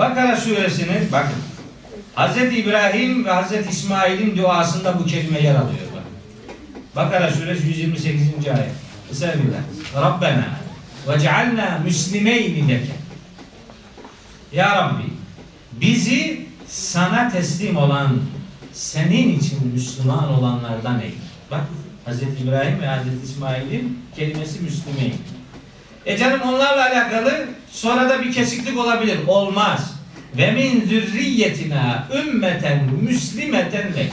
Bakara suresinin bakın Hz. İbrahim ve Hz. İsmail'in duasında bu kelime yer alıyor. Bak. Bakara suresi 128. ayet. Estağfirullah. Rabbena ve cealna müslimeyni leke. Ya Rabbi bizi sana teslim olan senin için Müslüman olanlardan eyle. Bak Hz. İbrahim ve Hz. İsmail'in kelimesi Müslümeyn. E canım onlarla alakalı sonra da bir kesiklik olabilir. Olmaz. Ve min zürriyetina ümmeten müslimeten lek.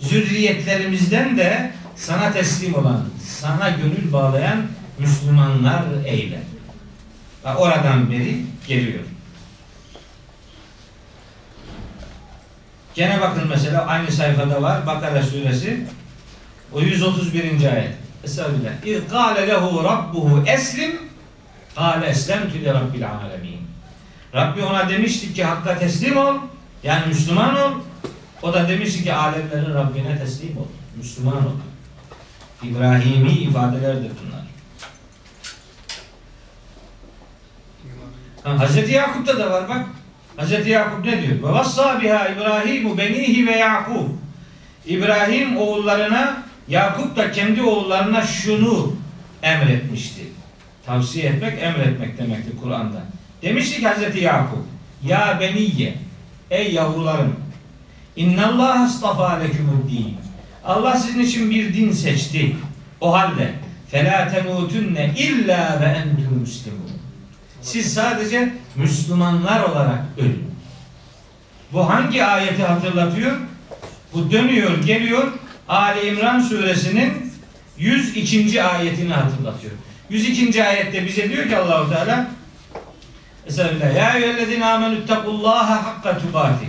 Zürriyetlerimizden de sana teslim olan, sana gönül bağlayan Müslümanlar eyle. Bak oradan beri geliyor. Gene bakın mesela aynı sayfada var Bakara suresi o 131. ayet. Estağfirullah. İz lehu rabbuhu eslim kâle eslemtü li rabbil alemin. Rabbi ona demişti ki hakka teslim ol. Yani Müslüman ol. O da demişti ki alemlerin Rabbine teslim ol. Müslüman ol. İbrahimi ifadelerdir bunlar. Ha, Hazreti Yakup'ta da var bak. Hazreti Yakup ne diyor? Ve vassa İbrahimu benihi ve Yakub. İbrahim oğullarına Yakup da kendi oğullarına şunu emretmişti. Tavsiye etmek, emretmek demektir Kur'an'da. Demişti ki Hazreti Yakup, Ya beniyye, ey yavrularım, İnnallâh astafa lekumuddin. Allah sizin için bir din seçti. O halde فَلَا تَمُوتُنَّ illa ve entum müslimun. Siz sadece Müslümanlar olarak ölün. Bu hangi ayeti hatırlatıyor? Bu dönüyor, geliyor. Ali İmran suresinin 102. ayetini hatırlatıyor. 102. ayette bize diyor ki Allahu Teala Estağfirullah. Ya eyyühellezine amenüttekullaha hakka tukati.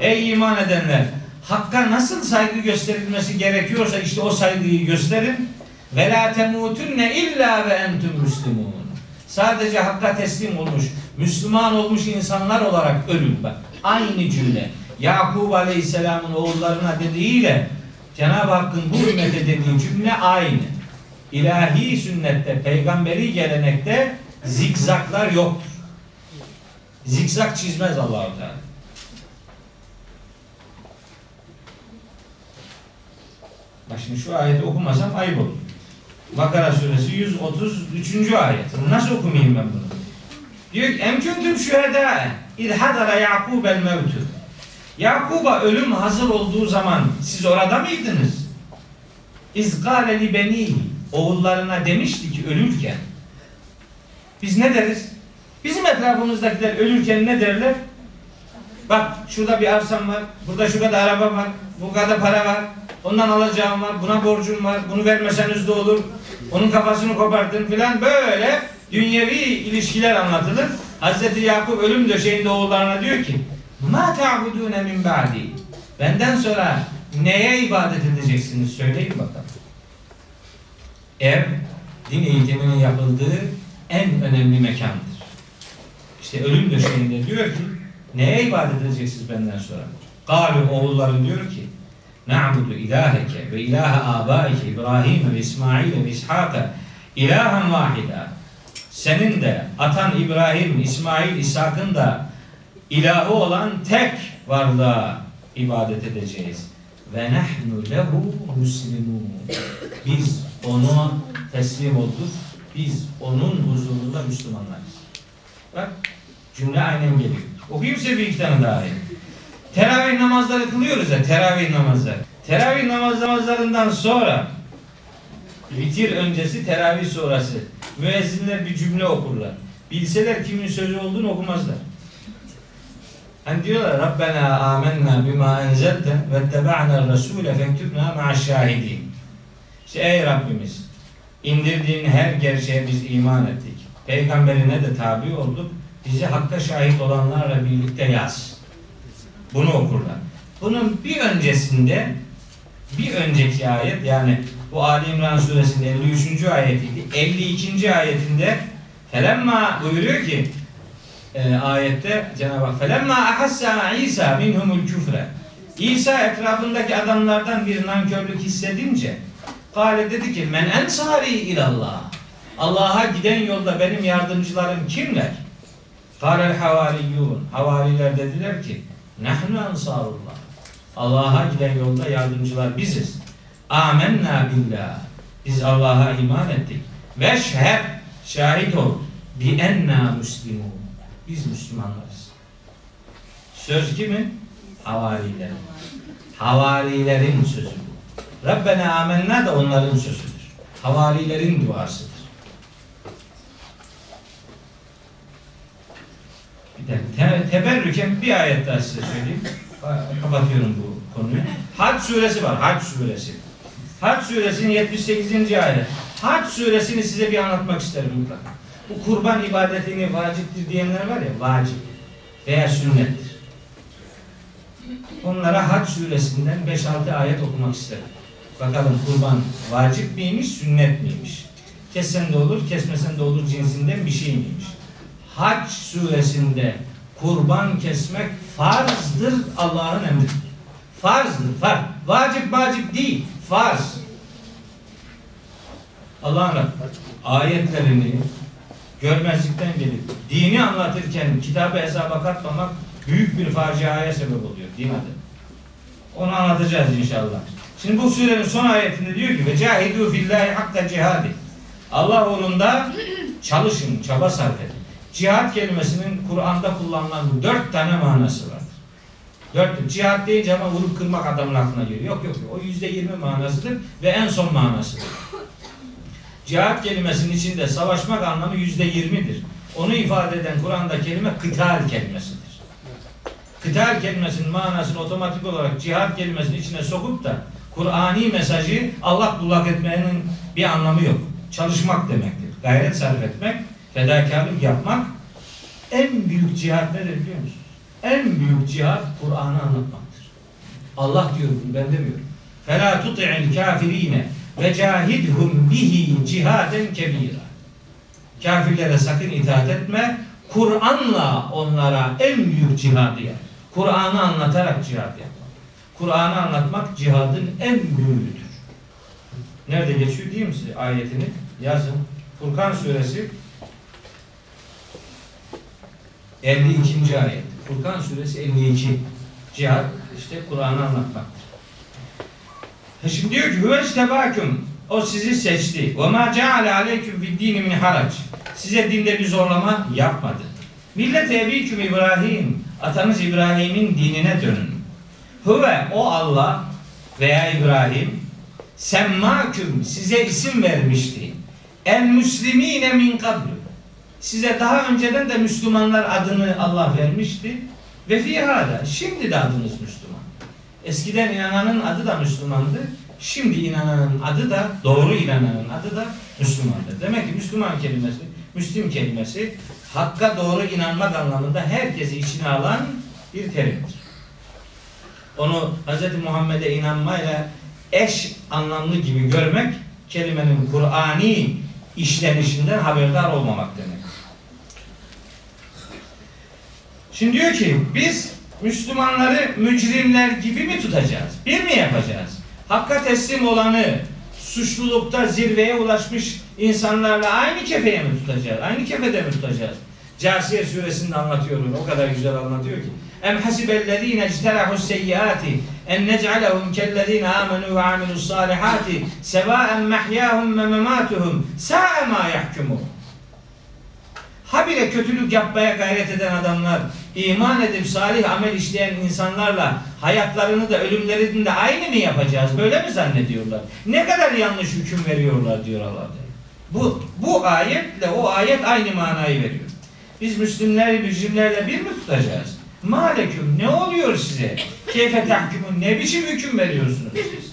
Ey iman edenler! Hakka nasıl saygı gösterilmesi gerekiyorsa işte o saygıyı gösterin. Ve la temutunne illa ve entum müslimun. Sadece hakka teslim olmuş, Müslüman olmuş insanlar olarak ölün bak. Aynı cümle. Yakub Aleyhisselam'ın oğullarına dediğiyle Cenab-ı Hakk'ın bu ümmete dediği cümle aynı. İlahi sünnette, peygamberi gelenekte zikzaklar yoktur. Zikzak çizmez Allahu Teala. Bak şimdi şu ayeti okumasam ayıp olur. Bakara suresi 133. ayet. Nasıl okumayayım ben bunu? Diyor ki emküntüm şühedâe idhadara Yakub el mevtü. Yakub'a ölüm hazır olduğu zaman siz orada mıydınız? İzgâle li beni oğullarına demişti ki ölürken biz ne deriz? Bizim etrafımızdakiler ölürken ne derler? Bak şurada bir arsam var, burada şu kadar araba var, bu kadar para var, ondan alacağım var, buna borcum var, bunu vermeseniz de olur, onun kafasını kopartın filan böyle dünyevi ilişkiler anlatılır. Hazreti Yakup ölüm döşeğinde oğullarına diyor ki Ma ta'budune min ba'di Benden sonra neye ibadet edeceksiniz söyleyin bakalım. Ev din eğitiminin yapıldığı en önemli mekandır. İşte ölüm döşeğinde diyor ki neye ibadet edeceksiniz benden sonra? Galu oğulları diyor ki na'budu ilaheke ve ilahe abaike İbrahim ve İsmail ve İshak'a ilahen vahida. Senin de atan İbrahim, İsmail, İshak'ın da ilahı olan tek varlığa ibadet edeceğiz. Ve nehnu lehu muslimun. Biz ona teslim olduk. Biz onun huzurunda Müslümanlarız. Bak cümle aynen geliyor. Okuyayım size bir iki tane daha. Teravih namazları kılıyoruz ya teravih namazları. Teravih namaz namazlarından sonra vitir öncesi teravih sonrası müezzinler bir cümle okurlar. Bilseler kimin sözü olduğunu okumazlar. Hani diyorlar Rabbena amennâ bima enzelte ve teba'na rasûle fektübna ma'aşşahidin. İşte ey Rabbimiz indirdiğin her gerçeğe biz iman ettik. Peygamberine de tabi olduk. Bizi hakka şahit olanlarla birlikte yaz. Bunu okurlar. Bunun bir öncesinde bir önceki ayet yani bu Ali İmran suresinin 53. ayetiydi. 52. ayetinde Felemma buyuruyor ki e, ayette Cenab-ı Hak Felemma ahassa İsa minhumul küfre İsa etrafındaki adamlardan bir nankörlük hissedince Kale dedi ki men ensari ilallah Allah'a giden yolda benim yardımcılarım kimler? Kâlel havariyyûn. Havariler dediler ki Nahnu ensarullah. Allah'a giden yolda yardımcılar biziz. Amenna billah. Biz Allah'a iman ettik. Ve şeheb şahit ol. Bi enna müslimun. Biz Müslümanlarız. Söz kimin? Havarilerin. Havarilerin sözü. Rabbena amenna da onların sözüdür. Havarilerin duasıdır. Bir de te teberrüken bir ayet daha size söyleyeyim. Kapatıyorum bu konuyu. Hac suresi var. Hac suresi. Hac suresinin 78. ayet. Hac suresini size bir anlatmak isterim mutlaka. Bu kurban ibadetini vaciptir diyenler var ya vacip veya sünnettir. Onlara Hac suresinden 5-6 ayet okumak isterim. Bakalım kurban vacip miymiş, sünnet miymiş? Kessen de olur, kesmesen de olur cinsinden bir şey miymiş? Hac suresinde kurban kesmek farzdır Allah'ın emridir. Farzdır, farz. Vacip vacip değil, farz. Allah'ın ayetlerini görmezlikten gelip dini anlatırken kitabı hesaba katmamak büyük bir faciaya sebep oluyor din adı. Onu anlatacağız inşallah. Şimdi bu surenin son ayetinde diyor ki ve cahidu fillahi hakka cihadi. Allah uğrunda çalışın, çaba sarf edin. Cihad kelimesinin Kur'an'da kullanılan dört tane manası var. Dört, cihad deyince ama vurup kırmak adamın aklına geliyor. Yok yok, o yüzde yirmi manasıdır ve en son manasıdır. Cihad kelimesinin içinde savaşmak anlamı yüzde yirmidir. Onu ifade eden Kur'an'da kelime kıtal kelimesidir. Kıtal kelimesinin manasını otomatik olarak cihad kelimesinin içine sokup da Kur'ani mesajı Allah bullak etmenin bir anlamı yok. Çalışmak demektir. Gayret sarf etmek, fedakarlık yapmak en büyük cihad nedir biliyor musunuz? En büyük cihad Kur'an'ı anlatmaktır. Allah diyor bunu ben demiyorum. فَلَا تُطِعِ الْكَافِر۪ينَ وَجَاهِدْهُمْ بِهِ cihaden kebira. Kafirlere sakın itaat etme. Kur'an'la onlara en büyük cihadı yap. Kur'an'ı anlatarak cihad yapmak. Kur'an'ı anlatmak cihadın en büyüğüdür. Nerede geçiyor diyeyim size ayetini? Yazın. Furkan suresi 52. ayet. Furkan suresi 52. Cihad işte Kur'an'ı anlatmaktır. Şimdi diyor ki Hüvectebâküm o sizi seçti. Ve mâ ceale aleyküm fid min harac. Size dinde bir zorlama yapmadı. Millet ebiküm İbrahim. Atanız İbrahim'in dinine dönün. Hüve o Allah veya İbrahim semmâküm size isim vermişti. El müslimine min kablu. Size daha önceden de Müslümanlar adını Allah vermişti. Ve fi hâda. Şimdi de adınız Müslüman. Eskiden inananın adı da Müslümandı. Şimdi inananın adı da, doğru inananın adı da Müslümandır. Demek ki Müslüman kelimesi, Müslim kelimesi hakka doğru inanmak anlamında herkesi içine alan bir terimdir. Onu Hz. Muhammed'e inanmayla eş anlamlı gibi görmek kelimenin Kur'ani işlenişinden haberdar olmamak demek. Şimdi diyor ki biz Müslümanları mücrimler gibi mi tutacağız? Bir mi yapacağız? Hakka teslim olanı suçlulukta zirveye ulaşmış insanlarla aynı kefeye mi tutacağız? Aynı kefede mi tutacağız? Câsiye suresinde anlatıyor. O kadar güzel anlatıyor ki. Em hasibellezine icterahu seyyiati en nec'alehum kellezine amenu ve amilus salihati sevaen mehyahum ve mematuhum sa'a ma. Habire kötülük yapmaya gayret eden adamlar, iman edip salih amel işleyen insanlarla hayatlarını da ölümlerini de aynı mı yapacağız? Böyle mi zannediyorlar? Ne kadar yanlış hüküm veriyorlar diyor Allah. Bu, bu ayetle o ayet aynı manayı veriyor. Biz Müslümleri mücrimlerle bir mi tutacağız? Maleküm ne oluyor size? Keyfe tahkumun ne biçim hüküm veriyorsunuz siz?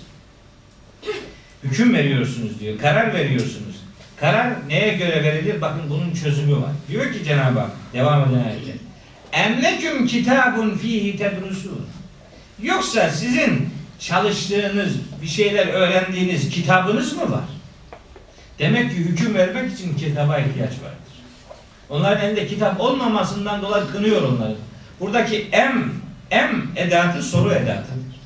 Hüküm veriyorsunuz diyor. Karar veriyorsunuz. Karar neye göre verilir? Bakın bunun çözümü var. Diyor ki Cenab-ı Hak devam eden ayette. Emleküm kitabun fihi tedrusun. Yoksa sizin çalıştığınız, bir şeyler öğrendiğiniz kitabınız mı var? Demek ki hüküm vermek için kitaba ihtiyaç vardır. Onların elinde kitap olmamasından dolayı kınıyor onları. Buradaki em, em edatı soru edatıdır.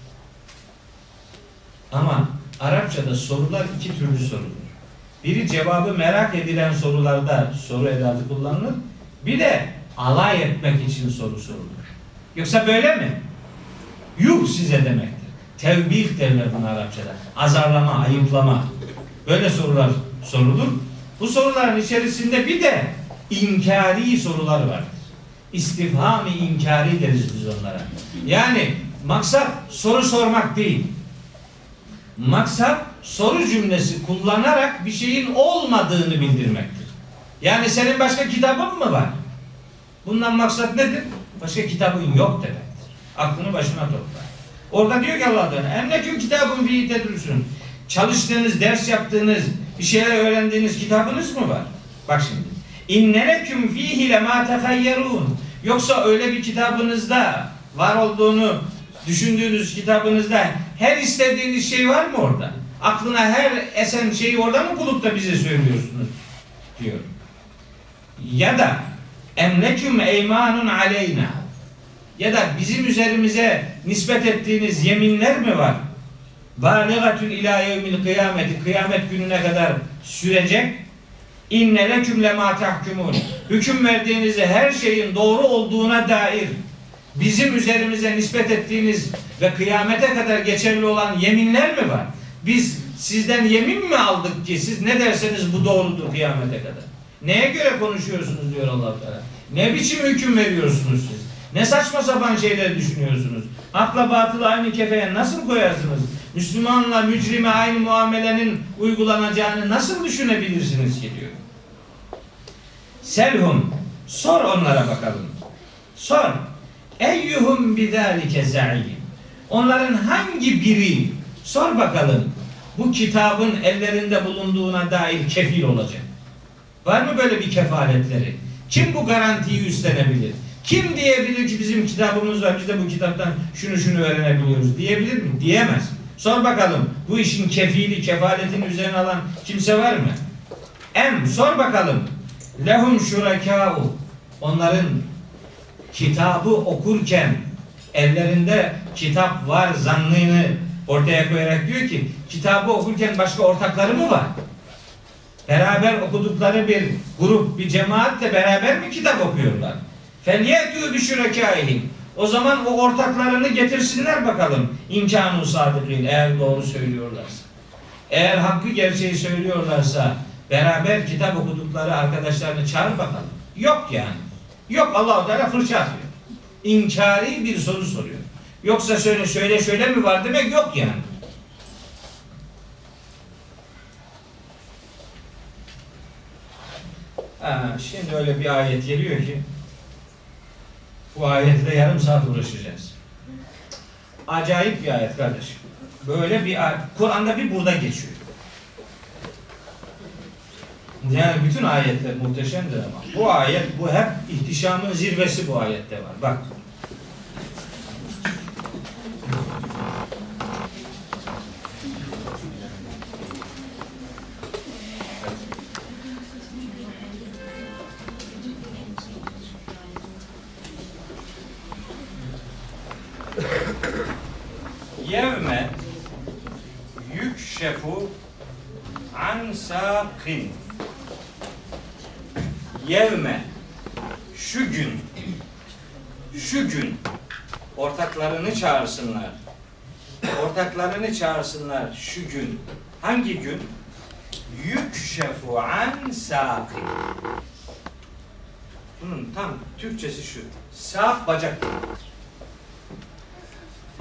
Ama Arapçada sorular iki türlü sorulur. Biri cevabı merak edilen sorularda soru edatı kullanılır. Bir de alay etmek için soru sorulur. Yoksa böyle mi? Yuh size demektir. Tevbih derler buna Arapçada. Azarlama, ayıplama. Böyle sorular sorulur. Bu soruların içerisinde bir de inkari sorular vardır. İstifham-ı inkari deriz biz onlara. Yani maksat soru sormak değil. Maksat soru cümlesi kullanarak bir şeyin olmadığını bildirmektir. Yani senin başka kitabın mı var? Bundan maksat nedir? Başka kitabın yok demektir. Aklını başına topla. Orada diyor ki Allah Teala emleküm kitabın fi tedrusun. Çalıştığınız, ders yaptığınız, bir şeyler öğrendiğiniz kitabınız mı var? Bak şimdi. İnneleküm fihi lemâ tehayyerûn. Yoksa öyle bir kitabınızda var olduğunu düşündüğünüz kitabınızda her istediğiniz şey var mı orada? Aklına her esen şeyi orada mı bulup da bize söylüyorsunuz? diyor. Ya da emleküm eymanun aleyna ya da bizim üzerimize nispet ettiğiniz yeminler mi var? Bâligatun ilâ yevmil kıyameti kıyamet gününe kadar sürecek. İnne leküm lemâ tahkumun. Hüküm verdiğinizi her şeyin doğru olduğuna dair bizim üzerimize nispet ettiğiniz ve kıyamete kadar geçerli olan yeminler mi var? Biz sizden yemin mi aldık ki siz ne derseniz bu doğrudur kıyamete kadar? Neye göre konuşuyorsunuz diyor allah Teala. Ne biçim hüküm veriyorsunuz siz? Ne saçma sapan şeyler düşünüyorsunuz? Akla batılı aynı kefeye nasıl koyarsınız? Müslümanla mücrime aynı muamelenin uygulanacağını nasıl düşünebilirsiniz ki diyor. Selhum sor onlara bakalım. Sor. Eyyuhum bidalike za'im. Onların hangi biri sor bakalım bu kitabın ellerinde bulunduğuna dair kefil olacak. Var mı böyle bir kefaletleri? Kim bu garantiyi üstlenebilir? Kim diyebilir ki bizim kitabımız var, biz de bu kitaptan şunu şunu öğrenebiliyoruz diyebilir mi? Diyemez. Sor bakalım bu işin kefili, kefaletini üzerine alan kimse var mı? Em sor bakalım. Lehum şurakâ'u Onların kitabı okurken ellerinde kitap var zannını ortaya koyarak diyor ki kitabı okurken başka ortakları mı var? Beraber okudukları bir grup, bir cemaatle beraber mi kitap okuyorlar? Felyetü bi şurekâihim. O zaman o ortaklarını getirsinler bakalım. İmkanu sadıkîn eğer doğru söylüyorlarsa. Eğer hakkı gerçeği söylüyorlarsa beraber kitap okudukları arkadaşlarını çağır bakalım. Yok yani. Yok Allah-u Teala fırça atıyor. İnkari bir soru soruyor. Yoksa söyle şöyle şöyle mi var demek yok yani. Ha, şimdi öyle bir ayet geliyor ki bu ayetle yarım saat uğraşacağız. Acayip bir ayet kardeşim. Böyle bir ayet. Kur'an'da bir burada geçiyor. Yani bütün ayetler muhteşemdir ama bu ayet bu hep ihtişamın zirvesi bu ayette var. Bak. Yevme yükşefu an saqin Yevme şu gün şu gün ortaklarını çağırsınlar. Ortaklarını çağırsınlar şu gün. Hangi gün? Yükşefu an saqin Bunun tam Türkçesi şu. Saf bacak.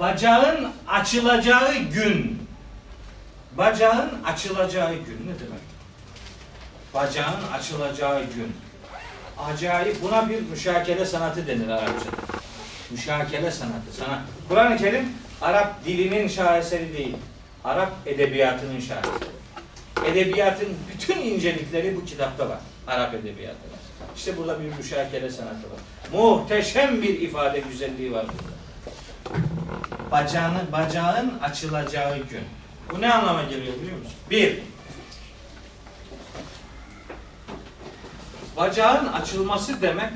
Bacağın açılacağı gün. Bacağın açılacağı gün ne demek? Bacağın açılacağı gün. Acayip buna bir müşakele sanatı denir Arapçada. Müşakele sanatı. Sana Kur'an-ı Kerim Arap dilinin şaheseri değil. Arap edebiyatının şaheseri. Edebiyatın bütün incelikleri bu kitapta var. Arap edebiyatında. İşte burada bir müşakele sanatı var. Muhteşem bir ifade güzelliği var burada. Bacağını, bacağın açılacağı gün. Bu ne anlama geliyor biliyor musun? Bir, bacağın açılması demek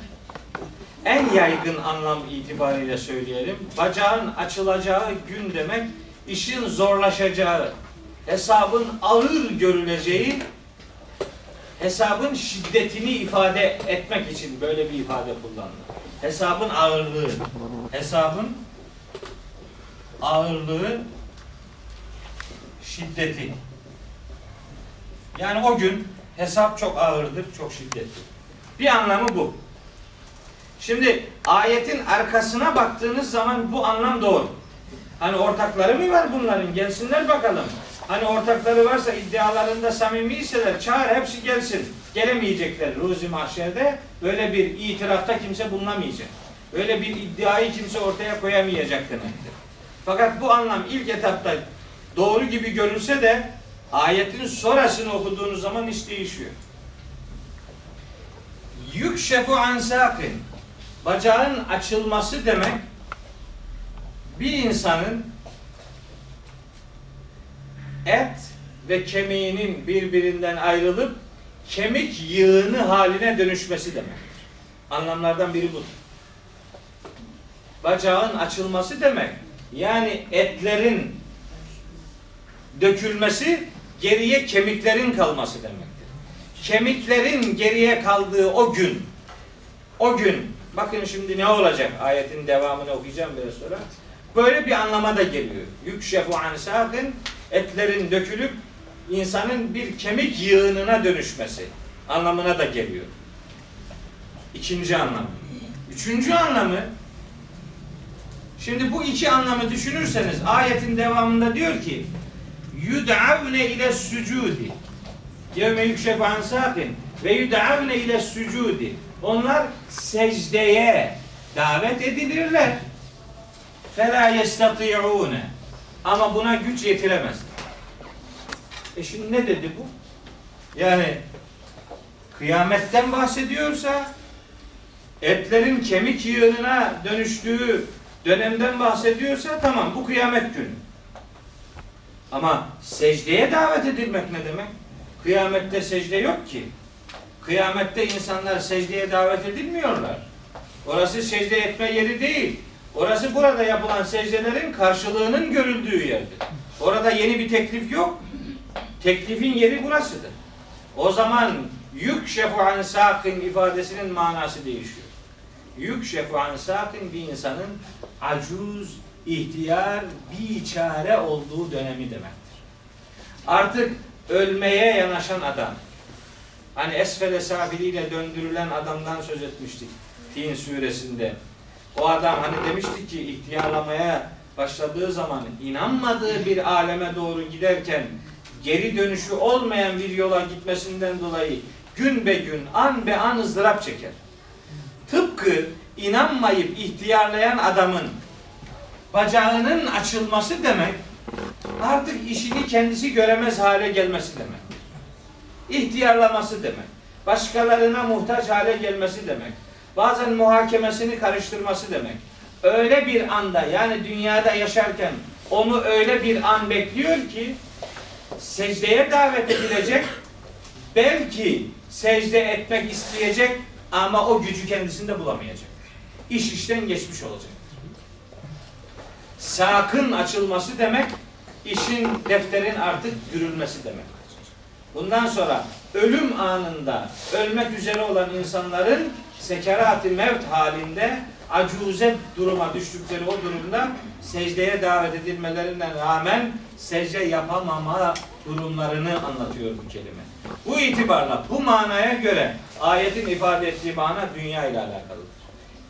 en yaygın anlam itibariyle söyleyelim. Bacağın açılacağı gün demek işin zorlaşacağı, hesabın ağır görüleceği hesabın şiddetini ifade etmek için böyle bir ifade kullanılır. Hesabın ağırlığı. Hesabın ağırlığı şiddeti. Yani o gün hesap çok ağırdır, çok şiddetli. Bir anlamı bu. Şimdi ayetin arkasına baktığınız zaman bu anlam doğru. Hani ortakları mı var bunların? Gelsinler bakalım. Hani ortakları varsa iddialarında samimiyseler çağır hepsi gelsin. Gelemeyecekler Ruzi Mahşer'de. Böyle bir itirafta kimse bulunamayacak. Öyle bir iddiayı kimse ortaya koyamayacak demektir. Fakat bu anlam ilk etapta doğru gibi görünse de ayetin sonrasını okuduğunuz zaman iş değişiyor. Yükşefu an sakin. Bacağın açılması demek bir insanın et ve kemiğinin birbirinden ayrılıp kemik yığını haline dönüşmesi demektir. Anlamlardan biri budur. Bacağın açılması demek yani etlerin dökülmesi geriye kemiklerin kalması demektir. Kemiklerin geriye kaldığı o gün o gün bakın şimdi ne olacak ayetin devamını okuyacağım biraz sonra. Böyle bir anlama da geliyor. Yükşefu an sakin etlerin dökülüp insanın bir kemik yığınına dönüşmesi anlamına da geliyor. İkinci anlam. Üçüncü anlamı Şimdi bu iki anlamı düşünürseniz ayetin devamında diyor ki yud'avne ile sücudi yevme yükşefu an sakin ve yud'avne ile sücudi onlar secdeye davet edilirler. Fela yestati'une ama buna güç yetiremezler. E şimdi ne dedi bu? Yani kıyametten bahsediyorsa etlerin kemik yığınına dönüştüğü dönemden bahsediyorsa tamam bu kıyamet günü. Ama secdeye davet edilmek ne demek? Kıyamette secde yok ki. Kıyamette insanlar secdeye davet edilmiyorlar. Orası secde etme yeri değil. Orası burada yapılan secdelerin karşılığının görüldüğü yerdir. Orada yeni bir teklif yok. Teklifin yeri burasıdır. O zaman yük şefu'an sakin ifadesinin manası değişiyor. Yük şefu'an sakin bir insanın acuz, ihtiyar, biçare olduğu dönemi demektir. Artık ölmeye yanaşan adam. Hani esfele safiliyle döndürülen adamdan söz etmiştik. Tin suresinde. O adam hani demiştik ki ihtiyarlamaya başladığı zaman inanmadığı bir aleme doğru giderken geri dönüşü olmayan bir yola gitmesinden dolayı gün be gün, an be an ızdırap çeker. Tıpkı inanmayıp ihtiyarlayan adamın bacağının açılması demek artık işini kendisi göremez hale gelmesi demek. İhtiyarlaması demek. Başkalarına muhtaç hale gelmesi demek bazen muhakemesini karıştırması demek. Öyle bir anda yani dünyada yaşarken onu öyle bir an bekliyor ki secdeye davet edilecek belki secde etmek isteyecek ama o gücü kendisinde bulamayacak. İş işten geçmiş olacak. Sakın açılması demek işin defterin artık yürülmesi demek. Bundan sonra ölüm anında ölmek üzere olan insanların sekerat-ı mevt halinde acuze duruma düştükleri o durumda secdeye davet edilmelerinden rağmen secde yapamama durumlarını anlatıyor bu kelime. Bu itibarla bu manaya göre ayetin ifade ettiği mana dünya ile alakalıdır.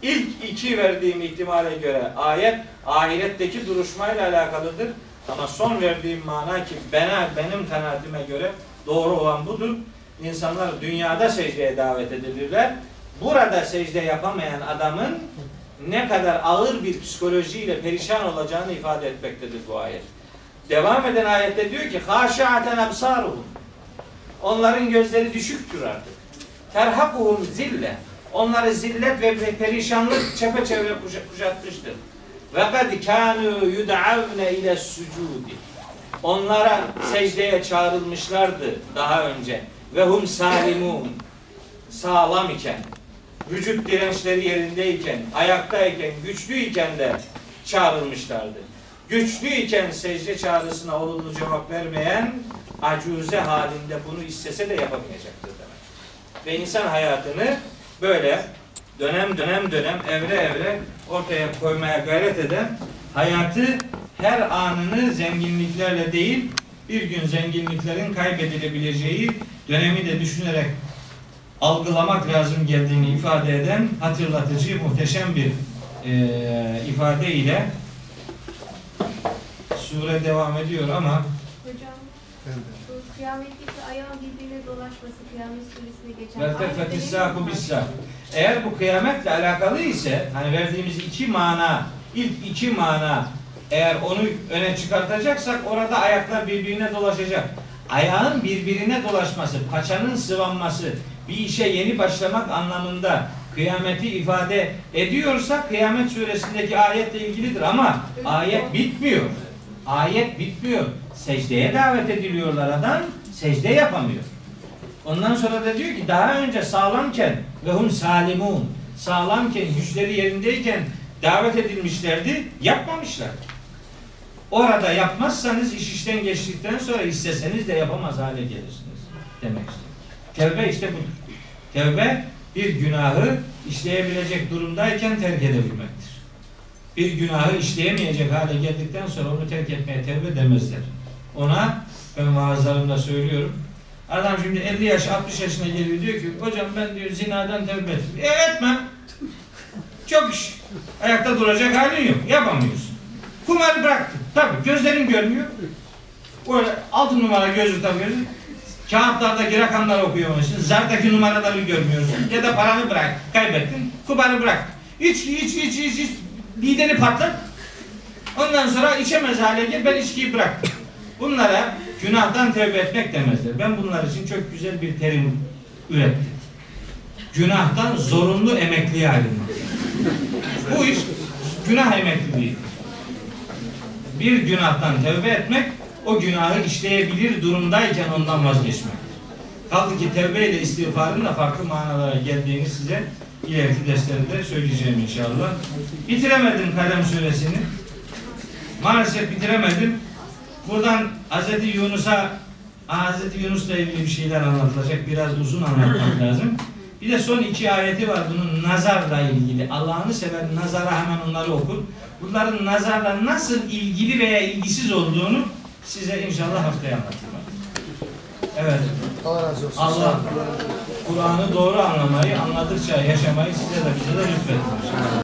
İlk iki verdiğim ihtimale göre ayet ahiretteki duruşmayla alakalıdır. Ama son verdiğim mana ki bana, benim kanaatime göre doğru olan budur. İnsanlar dünyada secdeye davet edilirler burada secde yapamayan adamın ne kadar ağır bir psikolojiyle perişan olacağını ifade etmektedir bu ayet. Devam eden ayette diyor ki haşa'aten absaruhum Onların gözleri düşüktür artık. Terhakuhum zille. Onları zillet ve perişanlık çepeçevre kuşatmıştır. Ve kad kanu yud'avne ile sucudi. Onlara secdeye çağrılmışlardı daha önce. Ve hum salimun. Sağlam iken vücut dirençleri yerindeyken, ayaktayken, güçlüyken de çağrılmışlardı. Güçlüyken secde çağrısına olumlu cevap vermeyen acuze halinde bunu istese de yapamayacaktır demek. Ve insan hayatını böyle dönem dönem dönem evre evre ortaya koymaya gayret eden hayatı her anını zenginliklerle değil bir gün zenginliklerin kaybedilebileceği dönemi de düşünerek algılamak lazım geldiğini ifade eden hatırlatıcı muhteşem bir eee ifade ile sure devam ediyor ama Hocam kıyametteki ayağın birbirine dolaşması kıyamet suresine geçen Vel ayette tefetis ne saku var? bis sak. Eğer bu kıyametle alakalı ise hani verdiğimiz iki mana, ilk iki mana eğer onu öne çıkartacaksak orada ayaklar birbirine dolaşacak. Ayağın birbirine dolaşması, paçanın sıvanması, bir işe yeni başlamak anlamında kıyameti ifade ediyorsa kıyamet suresindeki ayetle ilgilidir ama ayet bitmiyor. Ayet bitmiyor. Secdeye davet ediliyorlar adam, secde yapamıyor. Ondan sonra da diyor ki daha önce sağlamken ve hum salimun sağlamken güçleri yerindeyken davet edilmişlerdi yapmamışlar. Orada yapmazsanız iş işten geçtikten sonra isteseniz de yapamaz hale gelirsiniz demek istiyor. Tevbe işte budur. Tevbe bir günahı işleyebilecek durumdayken terk edebilmektir. Bir günahı işleyemeyecek hale geldikten sonra onu terk etmeye tevbe demezler. Ona ben vaazlarımda söylüyorum. Adam şimdi 50 yaş 60 yaşına geliyor diyor ki hocam ben diyor zinadan tevbe ettim. E etmem. Çok iş. Ayakta duracak halin yok. Yapamıyorsun. Kumarı bıraktın. Tabii gözlerin görmüyor. Böyle altı numara gözlük takıyorsun. Kağıtlardaki rakamları okuyamıyorsun. Zardaki numaraları görmüyorsun. Ya da paranı bırak. Kaybettin. Kumarı bırak. İç iç iç iç iç. Lideri patlat. Ondan sonra içemez hale gel. Ben içkiyi bıraktım. Bunlara günahtan tevbe etmek demezler. Ben bunlar için çok güzel bir terim ürettim. Günahtan zorunlu emekliye ayrılmak. Bu iş günah emekliliği. Bir günahtan tevbe etmek, o günahı işleyebilir durumdayken ondan vazgeçmek. Kaldı ki tevbe ile istiğfarın da farklı manalara geldiğini size ileriki derslerde söyleyeceğim inşallah. Bitiremedim Kalem suresini. Maalesef bitiremedim. Buradan Hz. Yunus'a Hz. Yunus'la ilgili bir şeyler anlatılacak. Biraz uzun anlatmak lazım. Bir de son iki ayeti var bunun nazarla ilgili. Allah'ını seven nazara hemen onları okur. Bunların nazarla nasıl ilgili veya ilgisiz olduğunu size inşallah haftaya anlatacağım. Evet. Allah razı olsun. Allah Kur'an'ı doğru anlamayı, anladıkça yaşamayı size de bize de lütfetsin.